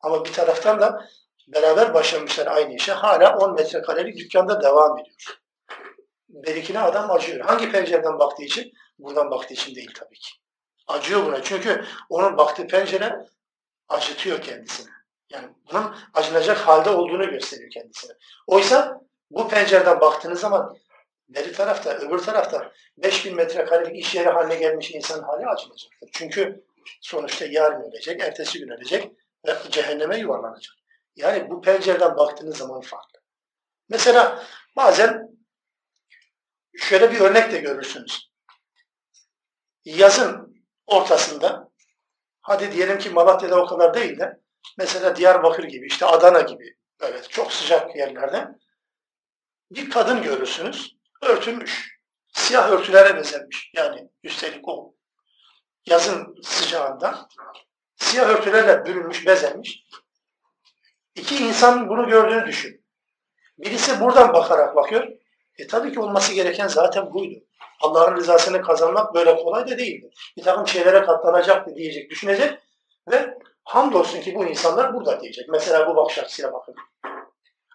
Speaker 1: Ama bir taraftan da beraber başlamışlar aynı işe. Hala 10 metrekarelik dükkanda devam ediyor. Berikine adam acıyor. Hangi pencereden baktığı için? Buradan baktığı için değil tabii ki. Acıyor buna. Çünkü onun baktığı pencere acıtıyor kendisini. Yani bunun acınacak halde olduğunu gösteriyor kendisine. Oysa bu pencereden baktığınız zaman beri tarafta, öbür tarafta 5000 metrekarelik iş yeri haline gelmiş insan hali acınacaktır. Çünkü sonuçta yarın ölecek, ertesi gün ölecek ve cehenneme yuvarlanacak. Yani bu pencereden baktığınız zaman farklı. Mesela bazen şöyle bir örnek de görürsünüz. Yazın ortasında hadi diyelim ki Malatya'da o kadar değil de mesela Diyarbakır gibi işte Adana gibi evet çok sıcak yerlerde bir kadın görürsünüz örtülmüş. Siyah örtülere bezenmiş. Yani üstelik o yazın sıcağında siyah örtülerle bürünmüş, bezenmiş. İki insan bunu gördüğünü düşün. Birisi buradan bakarak bakıyor. E tabii ki olması gereken zaten buydu. Allah'ın rızasını kazanmak böyle kolay da değildi. Bir takım şeylere katlanacaktı diyecek, düşünecek ve hamdolsun ki bu insanlar burada diyecek. Mesela bu bakış açısıyla bakın.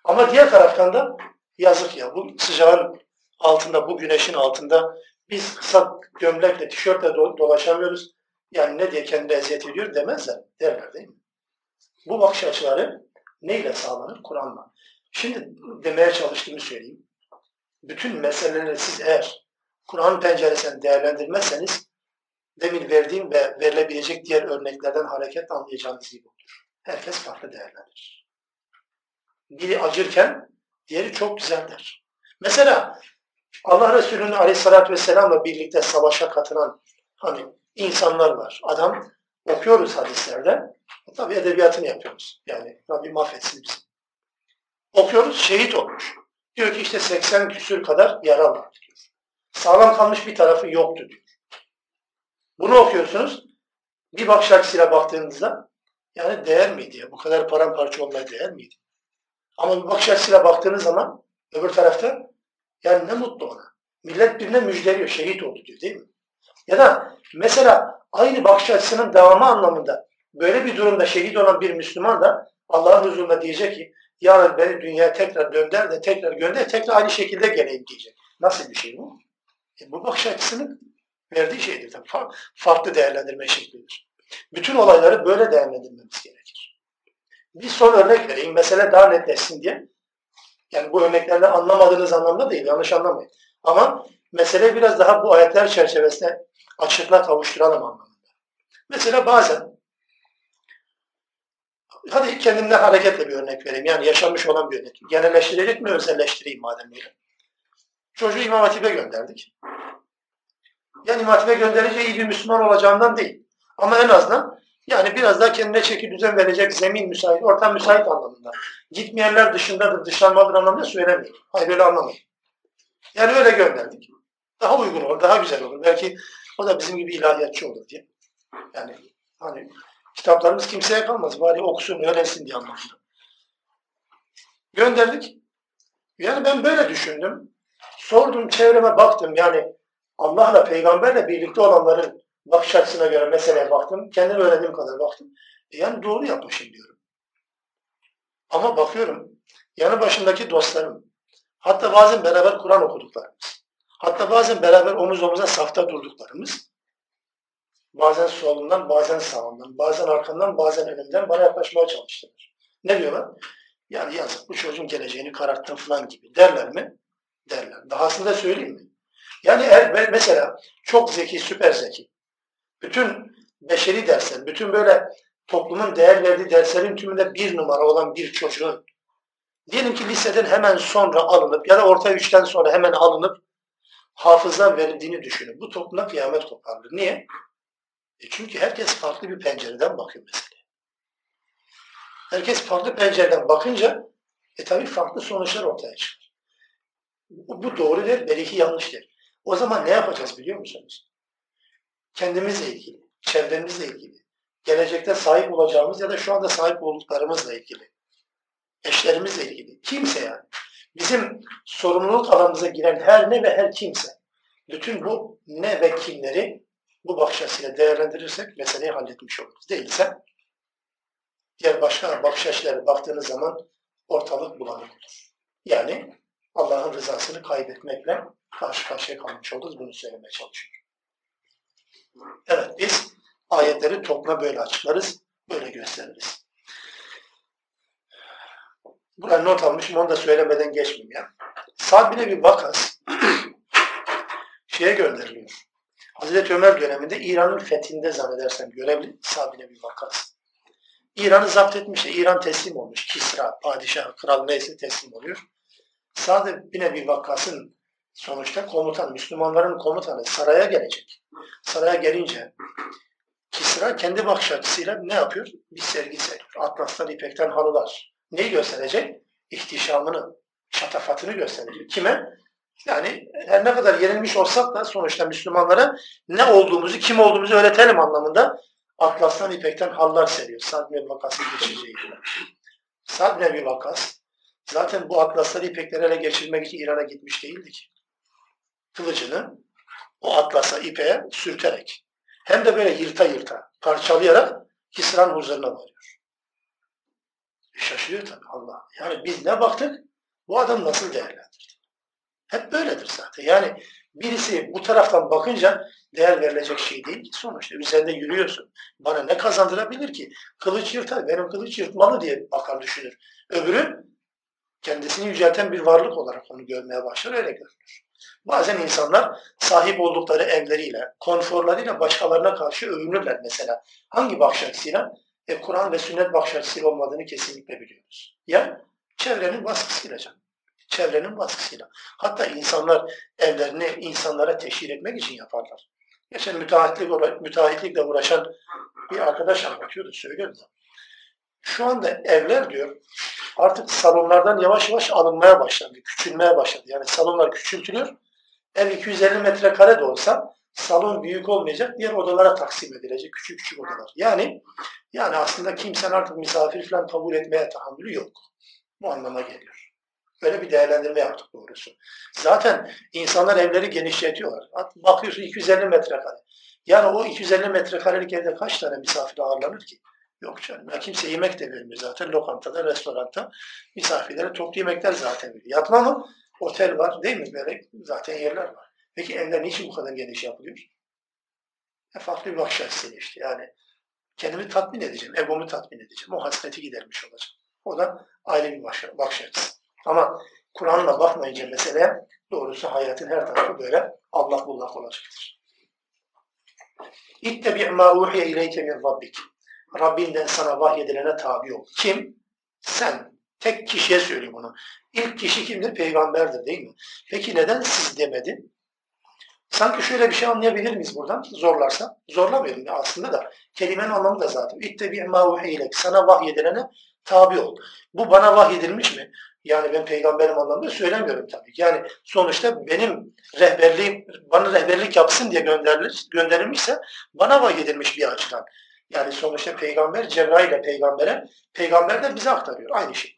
Speaker 1: Ama diğer taraftan da yazık ya bu sıcağın altında, bu güneşin altında biz kısa gömlekle, tişörtle dolaşamıyoruz. Yani ne diye kendine eziyet ediyor demezler. Derler değil mi? Bu bakış açıları neyle sağlanır? Kur'an'la. Şimdi demeye çalıştığımı söyleyeyim. Bütün meseleleri siz eğer Kur'an penceresinden değerlendirmezseniz demin verdiğim ve verilebilecek diğer örneklerden hareket anlayacağınız gibi olur. Herkes farklı değerlendirir. Biri acırken diğeri çok güzel der. Mesela Allah Resulü'nün aleyhissalatü vesselamla birlikte savaşa katılan hani insanlar var. Adam okuyoruz hadislerde. Tabi edebiyatını yapıyoruz. Yani Rabbim affetsin bizi. Okuyoruz şehit olmuş. Diyor ki işte 80 küsür kadar yara var. Sağlam kalmış bir tarafı yoktu diyor. Bunu okuyorsunuz. Bir bakış açısıyla baktığınızda yani değer miydi ya? Bu kadar paramparça olmaya değer miydi? Ama bir bakış açısıyla baktığınız zaman öbür tarafta yani ne mutlu ona. Millet birine müjdeliyor, şehit oldu diyor değil mi? Ya da mesela aynı bakış açısının devamı anlamında böyle bir durumda şehit olan bir Müslüman da Allah'ın huzurunda diyecek ki yarın beni dünyaya tekrar dönder de tekrar gönder, tekrar aynı şekilde geleyim diyecek. Nasıl bir şey bu? E bu bakış açısının verdiği şeydir. Tabii. Farklı değerlendirme şeklidir. Bütün olayları böyle değerlendirmemiz gerekir. Bir son örnek vereyim. Mesele daha netleşsin diye. Yani bu örneklerden anlamadığınız anlamda değil. Yanlış anlamayın. Ama mesele biraz daha bu ayetler çerçevesinde açıklığa kavuşturalım anlamında. Mesela bazen hadi kendimden hareketle bir örnek vereyim. Yani yaşanmış olan bir örnek. Genelleştirecek mi, özelleştireyim madem böyle. Çocuğu İmam Hatip'e gönderdik. Yani İmam Hatip'e gönderince iyi bir Müslüman olacağından değil. Ama en azından yani biraz daha kendine çeki düzen verecek zemin müsait, ortam müsait anlamında. Gitmeyenler dışındadır, dışlanmadır anlamında söylemiyorum. Hayır öyle anlamayın. Yani öyle gönderdik. Daha uygun olur, daha güzel olur. Belki o da bizim gibi ilahiyatçı olur diye. Yani hani kitaplarımız kimseye kalmaz. Bari okusun, öğrensin diye anlamında. Gönderdik. Yani ben böyle düşündüm. Sordum, çevreme baktım. Yani Allah'la, peygamberle birlikte olanların bakış açısına göre meseleye baktım. Kendim öğrendiğim kadar baktım. E yani doğru yapmışım diyorum. Ama bakıyorum yanı başındaki dostlarım, hatta bazen beraber Kur'an okuduklarımız, hatta bazen beraber omuz omuza safta durduklarımız, bazen solundan, bazen sağından, bazen arkandan, bazen önümden bana yaklaşmaya çalıştılar. Ne diyorlar? Yani yazık bu çocuğun geleceğini kararttın falan gibi derler mi? Derler. Dahasını da söyleyeyim mi? Yani eğer mesela çok zeki, süper zeki, bütün beşeri dersler, bütün böyle toplumun değer verdiği derslerin tümünde bir numara olan bir çocuğun diyelim ki liseden hemen sonra alınıp ya da orta üçten sonra hemen alınıp hafıza verildiğini düşünün. Bu toplumda kıyamet kopardır. Niye? E çünkü herkes farklı bir pencereden bakıyor mesela. Herkes farklı pencereden bakınca e tabi farklı sonuçlar ortaya çıkar. Bu, doğru belki yanlış. O zaman ne yapacağız biliyor musunuz? kendimizle ilgili, çevremizle ilgili, gelecekte sahip olacağımız ya da şu anda sahip olduklarımızla ilgili, eşlerimizle ilgili, kimse yani. Bizim sorumluluk alanımıza giren her ne ve her kimse, bütün bu ne ve kimleri bu bakış açısıyla değerlendirirsek meseleyi halletmiş oluruz. Değilse diğer başka bakış açılarına baktığınız zaman ortalık bulanık olur. Yani Allah'ın rızasını kaybetmekle karşı karşıya kalmış oluruz. Bunu söylemeye çalışıyorum. Evet biz ayetleri topla böyle açıklarız, böyle gösteririz. Buraya not almışım, onu da söylemeden geçmeyeyim ya. Sa'd bir vakas şeye gönderiliyor. Hazreti Ömer döneminde İran'ın fethinde zannedersem görevli Sa'd bin bir vakas. İran'ı zapt etmiş, İran teslim olmuş. Kisra, padişah, kral neyse teslim oluyor. Sa'd bin bir vakasın sonuçta komutan, Müslümanların komutanı saraya gelecek. Saraya gelince Kisra kendi bakış açısıyla ne yapıyor? Bir sergi seriyor. Atlastan, ipekten halılar. Neyi gösterecek? İhtişamını, şatafatını gösterecek. Kime? Yani her ne kadar yenilmiş olsak da sonuçta Müslümanlara ne olduğumuzu, kim olduğumuzu öğretelim anlamında atlastan, ipekten halılar seriyor. Sad bin Vakas'ın geçeceği. Sad bin Vakas zaten bu atlasları, ipekleri ele geçirmek için İran'a gitmiş değildi ki kılıcını o atlasa ipe sürterek hem de böyle yırta yırta parçalayarak Kisra'nın huzuruna varıyor. E şaşırıyor tabii Allah. Yani biz ne baktık? Bu adam nasıl değerlendirdi? Hep böyledir zaten. Yani birisi bu taraftan bakınca değer verilecek şey değil ki sonuçta. Üzerinde yürüyorsun. Bana ne kazandırabilir ki? Kılıç yırtar, benim kılıç yırtmalı diye bakar düşünür. Öbürü kendisini yücelten bir varlık olarak onu görmeye başlar, öyle görünür. Bazen insanlar sahip oldukları evleriyle, konforlarıyla başkalarına karşı övünürler mesela. Hangi bakış açısıyla? E, Kur'an ve sünnet bakış açısıyla olmadığını kesinlikle biliyoruz. Ya çevrenin baskısıyla canım. Çevrenin baskısıyla. Hatta insanlar evlerini insanlara teşhir etmek için yaparlar. Geçen müteahhitlik, müteahhitlikle uğraşan bir arkadaş anlatıyordu, söylüyordu. Şu anda evler diyor artık salonlardan yavaş yavaş alınmaya başlandı, küçülmeye başladı. Yani salonlar küçültülüyor. Ev 250 metrekare de olsa salon büyük olmayacak, diğer odalara taksim edilecek küçük küçük odalar. Yani yani aslında kimsenin artık misafir falan kabul etmeye tahammülü yok. Bu anlama geliyor. Böyle bir değerlendirme yaptık doğrusu. Zaten insanlar evleri genişletiyorlar. Bakıyorsun 250 metrekare. Yani o 250 metrekarelik evde kaç tane misafir ağırlanır ki? Yok canım. Ya kimse yemek de vermiyor zaten. Lokantada, restoranda misafirlere toplu yemekler zaten veriyor. Yatma mı? Otel var değil mi? Böyle zaten yerler var. Peki evler niçin bu kadar geniş yapılıyor? E farklı bir bakış açısıyla işte. Yani Kendimi tatmin edeceğim, egomu tatmin edeceğim. O hasreti gidermiş olacak. O da bir bakış açısı. Ama Kur'an'la bakmayınca meseleye doğrusu hayatın her tarafı böyle Allah bullak olacaktır. İttebi' ma uhiye ileyke min rabbik. Rabbinden sana vahyedilene tabi ol. Kim? Sen. Tek kişiye söylüyor bunu. İlk kişi kimdir? Peygamberdir değil mi? Peki neden siz demedi? Sanki şöyle bir şey anlayabilir miyiz buradan? Zorlarsa. Zorlamıyorum aslında da. Kelimenin anlamı da zaten. İttebi ma uhiye Sana vahyedilene tabi ol. Bu bana vahyedilmiş mi? Yani ben peygamberim anlamında söylemiyorum tabii. Yani sonuçta benim rehberliğim, bana rehberlik yapsın diye gönderilir, gönderilmişse bana vahyedilmiş bir açıdan. Yani sonuçta peygamber Cebrail ile peygambere, peygamber de bize aktarıyor. Aynı şey.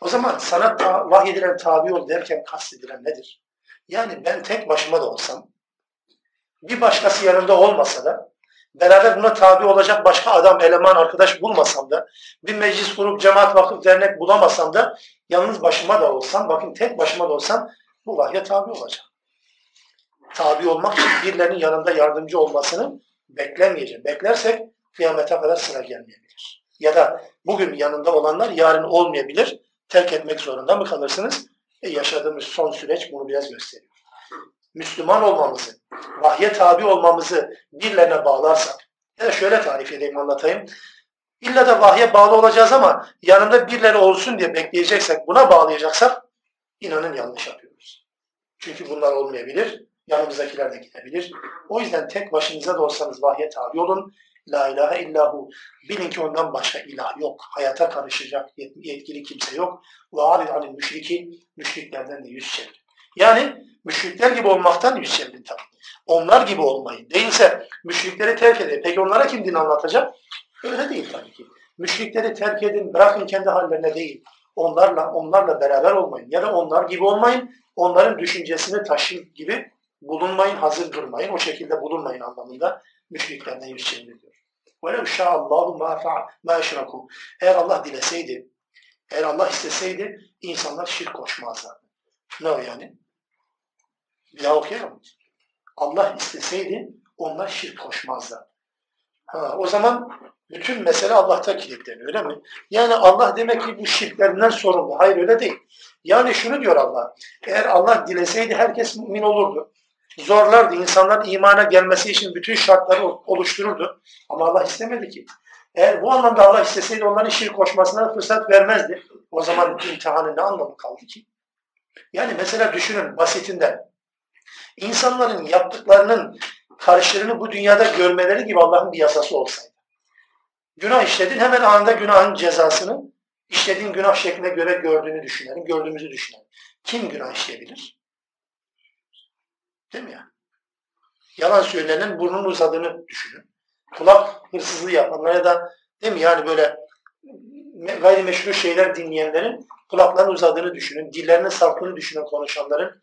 Speaker 1: O zaman sana ta, vahyedilen tabi ol derken kastedilen nedir? Yani ben tek başıma da olsam, bir başkası yanımda olmasa da beraber buna tabi olacak başka adam, eleman, arkadaş bulmasam da, bir meclis kurup cemaat, vakıf, dernek bulamasam da, yalnız başıma da olsam, bakın tek başıma da olsam bu vahye tabi olacak. Tabi olmak için birilerinin yanında yardımcı olmasını beklemeyeceğim. Beklersek kıyamete kadar sıra gelmeyebilir. Ya da bugün yanında olanlar yarın olmayabilir. Terk etmek zorunda mı kalırsınız? E yaşadığımız son süreç bunu biraz gösteriyor. Müslüman olmamızı, vahye tabi olmamızı birilerine bağlarsak, ya da şöyle tarif edeyim anlatayım. İlla da vahye bağlı olacağız ama yanında birileri olsun diye bekleyeceksek, buna bağlayacaksak inanın yanlış yapıyoruz. Çünkü bunlar olmayabilir. Yanımızdakiler de gidebilir. O yüzden tek başınıza da olsanız vahye tabi olun. La ilahe illahu. Bilin ki ondan başka ilah yok. Hayata karışacak yetkili kimse yok. Ve arid anil müşriki. Müşriklerden de yüz çevirin. Yani müşrikler gibi olmaktan yüz çevirin tabi. Onlar gibi olmayın. Değilse müşrikleri terk edin. Peki onlara kim din anlatacak? Öyle değil tabii ki. Müşrikleri terk edin, bırakın kendi hallerine değil. Onlarla onlarla beraber olmayın. Ya da onlar gibi olmayın. Onların düşüncesini taşır gibi bulunmayın, hazır durmayın. O şekilde bulunmayın anlamında müşriklerden yüz çevirin diyor. وَلَوْ شَاءَ اللّٰهُ مَا اَشْرَكُوا Eğer Allah dileseydi, eğer Allah isteseydi insanlar şirk koşmazlardı. Ne o yani? Bir daha okuyalım. Allah isteseydi onlar şirk koşmazlar. Ha, o zaman bütün mesele Allah'ta kilitleniyor öyle mi? Yani Allah demek ki bu şirklerinden sorumlu. Hayır öyle değil. Yani şunu diyor Allah. Eğer Allah dileseydi herkes mümin olurdu. Zorlardı. insanlar imana gelmesi için bütün şartları oluştururdu. Ama Allah istemedi ki. Eğer bu anlamda Allah isteseydi onların şirk koşmasına fırsat vermezdi. O zaman imtihanın ne anlamı kaldı ki? Yani mesela düşünün basitinden. İnsanların yaptıklarının karşılığını bu dünyada görmeleri gibi Allah'ın bir yasası olsaydı. Günah işledin hemen anında günahın cezasını işlediğin günah şekline göre gördüğünü düşünelim, gördüğümüzü düşünelim. Kim günah işleyebilir? Değil mi ya? Yalan söylenenin burnun uzadığını düşünün. Kulak hırsızlığı yapanlar ya da değil mi yani böyle gayrimeşru şeyler dinleyenlerin kulaklarının uzadığını düşünün. Dillerinin sarktığını düşünün konuşanların.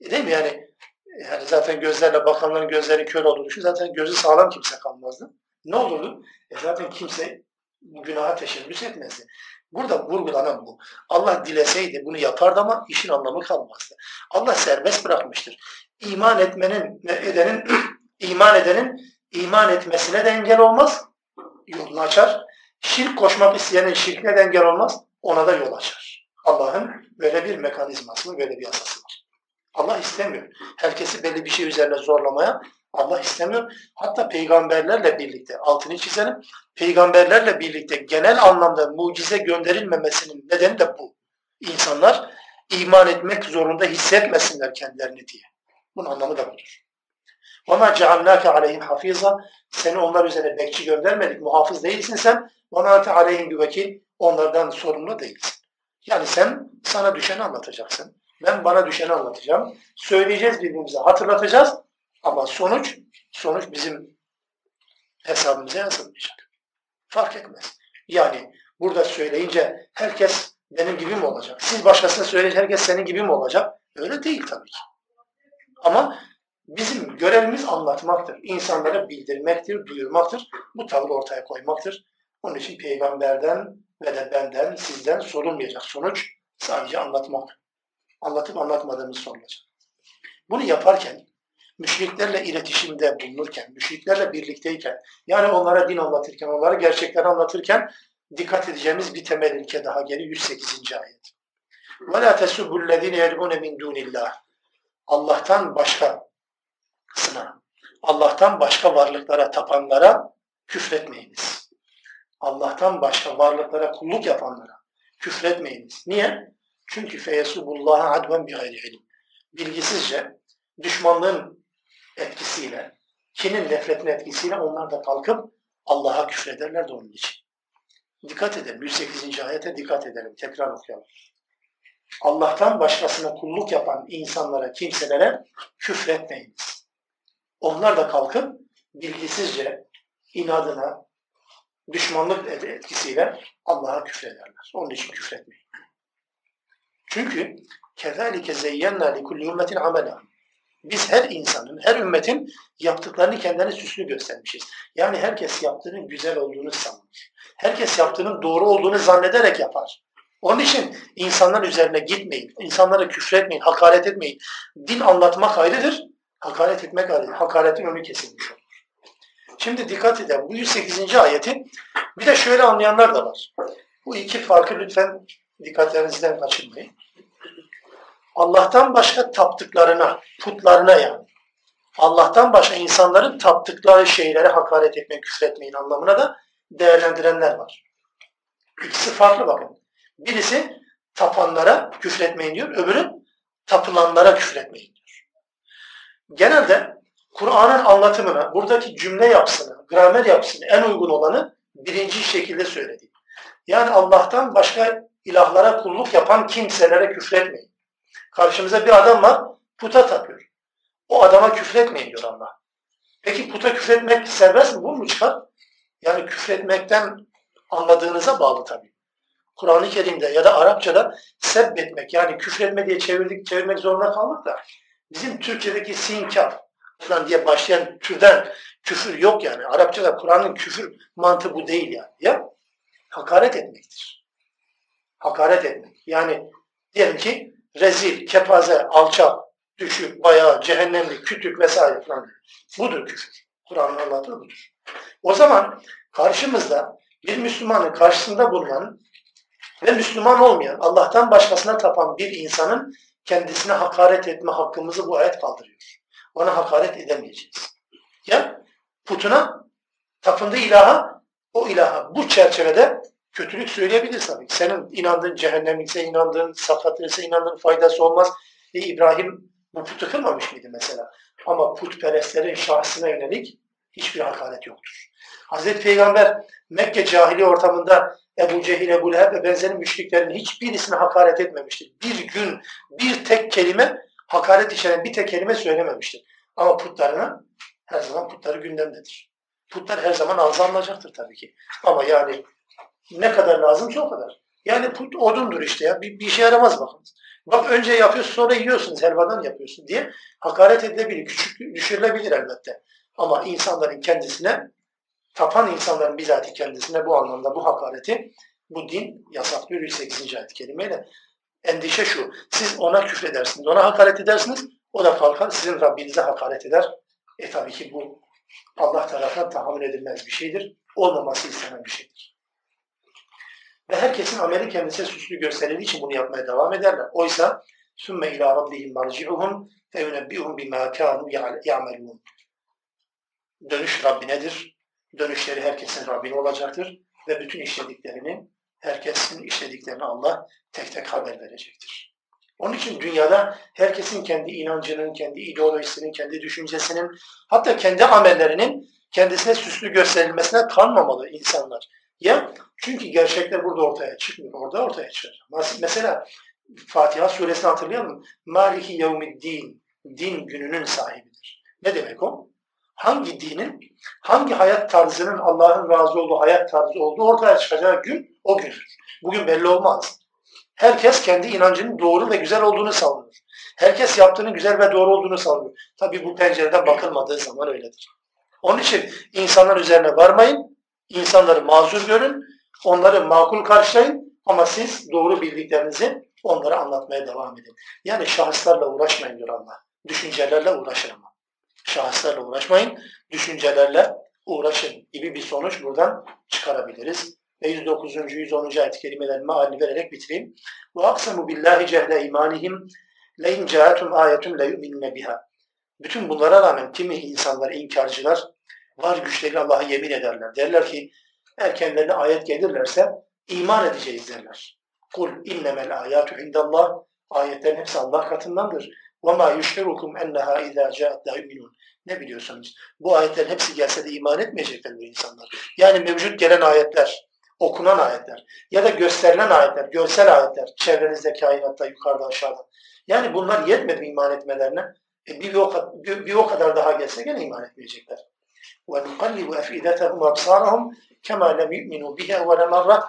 Speaker 1: Değil mi yani yani zaten gözlerle bakanların gözleri kör olduğu için zaten gözü sağlam kimse kalmazdı. Ne olurdu? E zaten kimse günaha teşebbüs etmezdi. Burada vurgulanan bu. Allah dileseydi bunu yapardı ama işin anlamı kalmazdı. Allah serbest bırakmıştır. İman etmenin edenin iman edenin iman etmesine de engel olmaz. Yolunu açar. Şirk koşmak isteyenin şirkine de engel olmaz. Ona da yol açar. Allah'ın böyle bir mekanizması, böyle bir yasası var. Allah istemiyor. Herkesi belli bir şey üzerine zorlamaya Allah istemiyor. Hatta peygamberlerle birlikte, altını çizelim, peygamberlerle birlikte genel anlamda mucize gönderilmemesinin nedeni de bu. İnsanlar iman etmek zorunda hissetmesinler kendilerini diye. Bunun anlamı da budur. وَمَا جَعَلْنَاكَ عَلَيْهِمْ حَفِيظًا Seni onlar üzerine bekçi göndermedik, muhafız değilsin sen. وَمَا عَلَيْهِمْ بِوَكِيلٍ Onlardan sorumlu değilsin. Yani sen sana düşeni anlatacaksın. Ben bana düşeni anlatacağım. Söyleyeceğiz birbirimize, hatırlatacağız. Ama sonuç, sonuç bizim hesabımıza yazılmayacak. Fark etmez. Yani burada söyleyince herkes benim gibi mi olacak? Siz başkasına söyleyince herkes senin gibi mi olacak? Öyle değil tabii ki. Ama bizim görevimiz anlatmaktır. İnsanlara bildirmektir, duyurmaktır. Bu tavrı ortaya koymaktır. Onun için peygamberden ve de benden, sizden sorulmayacak sonuç sadece anlatmak. Anlatıp anlatmadığımız sorulacak. Bunu yaparken müşriklerle iletişimde bulunurken, müşriklerle birlikteyken, yani onlara din anlatırken, onlara gerçekleri anlatırken dikkat edeceğimiz bir temel ilke daha geliyor 108. ayet. وَلَا تَسُبُّ الَّذ۪ينَ يَدْعُونَ مِنْ دُونِ اللّٰهِ Allah'tan başkasına, Allah'tan başka varlıklara tapanlara küfretmeyiniz. Allah'tan başka varlıklara kulluk yapanlara küfretmeyiniz. Niye? Çünkü feyesubullaha adven bi gayri ilim. Bilgisizce, düşmanlığın etkisiyle, kinin nefretin etkisiyle onlar da kalkıp Allah'a küfrederler de onun için. Dikkat edelim. 108. ayete dikkat edelim. Tekrar okuyalım. Allah'tan başkasına kulluk yapan insanlara, kimselere küfretmeyiniz. Onlar da kalkıp bilgisizce, inadına, düşmanlık etkisiyle Allah'a küfrederler. Onun için küfretmeyin. Çünkü zeyyenna li kulli ümmetin amela. Biz her insanın, her ümmetin yaptıklarını kendine süslü göstermişiz. Yani herkes yaptığının güzel olduğunu sanmış. Herkes yaptığının doğru olduğunu zannederek yapar. Onun için insanlar üzerine gitmeyin, insanlara küfretmeyin, hakaret etmeyin. Din anlatmak ayrıdır, hakaret etmek ayrıdır. Hakaretin önü kesilmiş olur. Şimdi dikkat edin. Bu 108. ayeti bir de şöyle anlayanlar da var. Bu iki farkı lütfen dikkatlerinizden kaçırmayın. Allah'tan başka taptıklarına, putlarına yani. Allah'tan başka insanların taptıkları şeylere hakaret etmek, küfretmeyin anlamına da değerlendirenler var. İkisi farklı bakın. Birisi tapanlara küfretmeyin diyor, öbürü tapılanlara küfretmeyin diyor. Genelde Kur'an'ın anlatımına, buradaki cümle yapısını, gramer yapısını en uygun olanı birinci şekilde söyledi. Yani Allah'tan başka ilahlara kulluk yapan kimselere küfretmeyin. Karşımıza bir adam var, puta tapıyor. O adama küfretmeyin diyor Allah. Peki puta küfretmek serbest mi? Bu mu çıkar? Yani küfretmekten anladığınıza bağlı tabii. Kur'an-ı Kerim'de ya da Arapçada sebbetmek yani küfretme diye çevirdik, çevirmek zorunda kaldık da bizim Türkçedeki sinkar falan diye başlayan türden küfür yok yani. Arapçada Kur'an'ın küfür mantığı bu değil yani. Ya hakaret etmektir. Hakaret etmek. Yani diyelim ki rezil, kepaze, alçak, düşük, bayağı, cehennemlik, kütük vesaire falan. Budur küfür. Kur'an'ın anlattığı budur. O zaman karşımızda bir Müslümanın karşısında bulunan ve Müslüman olmayan, Allah'tan başkasına tapan bir insanın kendisine hakaret etme hakkımızı bu ayet kaldırıyor. Ona hakaret edemeyeceğiz. Ya putuna, tapındığı ilaha, o ilaha bu çerçevede kötülük söyleyebiliriz tabii. Senin inandığın cehennemlikse inandığın, sakatlıksa inandığın faydası olmaz. E, İbrahim bu putu kırmamış mıydı mesela? Ama putperestlerin şahsına yönelik hiçbir hakaret yoktur. Hazreti Peygamber Mekke cahili ortamında Ebu Cehil, Ebu Leheb ve benzeri müşriklerin hiçbirisine hakaret etmemiştir. Bir gün bir tek kelime hakaret içeren bir tek kelime söylememiştir. Ama putlarına her zaman putları gündemdedir. Putlar her zaman ağza alınacaktır tabii ki. Ama yani ne kadar lazımsa o kadar. Yani put odundur işte ya. Bir, bir işe yaramaz bakınız. Bak önce yapıyorsun sonra yiyorsunuz helvadan yapıyorsun diye hakaret edilebilir, küçük düşürülebilir elbette. Ama insanların kendisine, tapan insanların bizatihi kendisine bu anlamda bu hakareti bu din yasaklıyor 108. ayet kelimeyle. Endişe şu, siz ona küfredersiniz, ona hakaret edersiniz, o da kalkar sizin Rabbinize hakaret eder. E tabii ki bu Allah tarafından tahammül edilmez bir şeydir. Olmaması istenen bir şeydir. Ve herkesin ameli kendisine süslü gösterildiği için bunu yapmaya devam ederler. Oysa sümme ila rabbihim marci'uhum feyunebbihum bima kanu ya'melun. Dönüş Rabbinedir. Dönüşleri herkesin Rabbine olacaktır. Ve bütün işlediklerini, herkesin işlediklerini Allah tek tek haber verecektir. Onun için dünyada herkesin kendi inancının, kendi ideolojisinin, kendi düşüncesinin, hatta kendi amellerinin kendisine süslü gösterilmesine kanmamalı insanlar. Ya çünkü gerçekler burada ortaya çıkmıyor. Orada ortaya çıkacak. Mesela Fatiha suresini hatırlayalım. Maliki yevmiddin. Din gününün sahibidir. Ne demek o? Hangi dinin, hangi hayat tarzının Allah'ın razı olduğu hayat tarzı olduğu ortaya çıkacağı gün o gündür. Bugün belli olmaz. Herkes kendi inancının doğru ve güzel olduğunu savunuyor. Herkes yaptığının güzel ve doğru olduğunu savunuyor. Tabi bu pencereden bakılmadığı zaman öyledir. Onun için insanlar üzerine varmayın, insanları mazur görün, onları makul karşılayın ama siz doğru bildiklerinizi onlara anlatmaya devam edin. Yani şahıslarla uğraşmayın diyor Allah. Düşüncelerle uğraşın ama. Şahıslarla uğraşmayın. Düşüncelerle uğraşın gibi bir sonuç buradan çıkarabiliriz. Ve 109. 110. ayet-i kerimelerin mealini vererek bitireyim. Ve aksamu billahi cehle imanihim lein ca'atum ayetun le biha. Bütün bunlara rağmen kimi insanlar, inkarcılar var güçleriyle Allah'a yemin ederler. Derler ki eğer kendilerine ayet gelirlerse iman edeceğiz derler. Kul innemel ayatu indallah. Ayetlerin hepsi Allah katındandır. وَمَا يُشْعِرُكُمْ اَنَّهَا اِذَا جَاءَتْ لَا يُؤْمِنُونَ Ne biliyorsunuz? Bu ayetlerin hepsi gelse de iman etmeyecekler bu insanlar. Yani mevcut gelen ayetler, okunan ayetler ya da gösterilen ayetler, görsel ayetler, çevrenizde, kainatta, yukarıda, aşağıda. Yani bunlar yetmedi iman etmelerine. E bir, o, bir, bir o kadar daha gelse gene iman etmeyecekler. وَنُقَلِّبُ اَفْئِدَتَهُمْ وَابْصَارَهُمْ كَمَا لَمْ يُؤْمِنُوا بِهَا وَلَمَرَّةً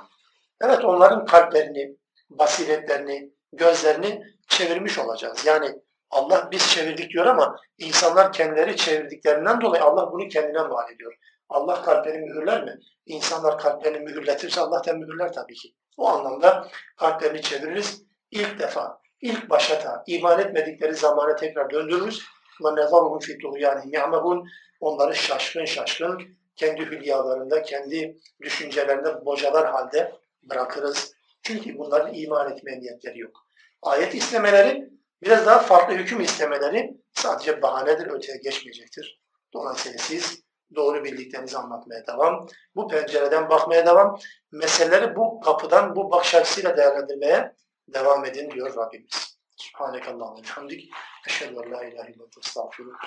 Speaker 1: Evet onların kalplerini, basiretlerini, gözlerini çevirmiş olacağız. Yani Allah biz çevirdik diyor ama insanlar kendileri çevirdiklerinden dolayı Allah bunu kendine mal ediyor. Allah kalplerini mühürler mi? İnsanlar kalplerini mühürletirse Allah da mühürler tabii ki. O anlamda kalplerini çeviririz. İlk defa, ilk başata, iman etmedikleri zamana tekrar döndürürüz. وَنَظَرُهُمْ فِي طُغْيَانِهِمْ يَعْمَهُونَ Onları şaşkın şaşkın kendi hülyalarında, kendi düşüncelerinde bocalar halde bırakırız. Çünkü bunların iman etmeye niyetleri yok. Ayet istemeleri biraz daha farklı hüküm istemeleri sadece bahanedir, öteye geçmeyecektir. Dolayısıyla siz doğru bildiklerinizi anlatmaya devam, bu pencereden bakmaya devam, meseleleri bu kapıdan, bu bakış açısıyla değerlendirmeye devam edin diyor Rabbimiz. Subhanekallahumma hamdik. Eşhedü en la ilahe illallah. Estağfurullah.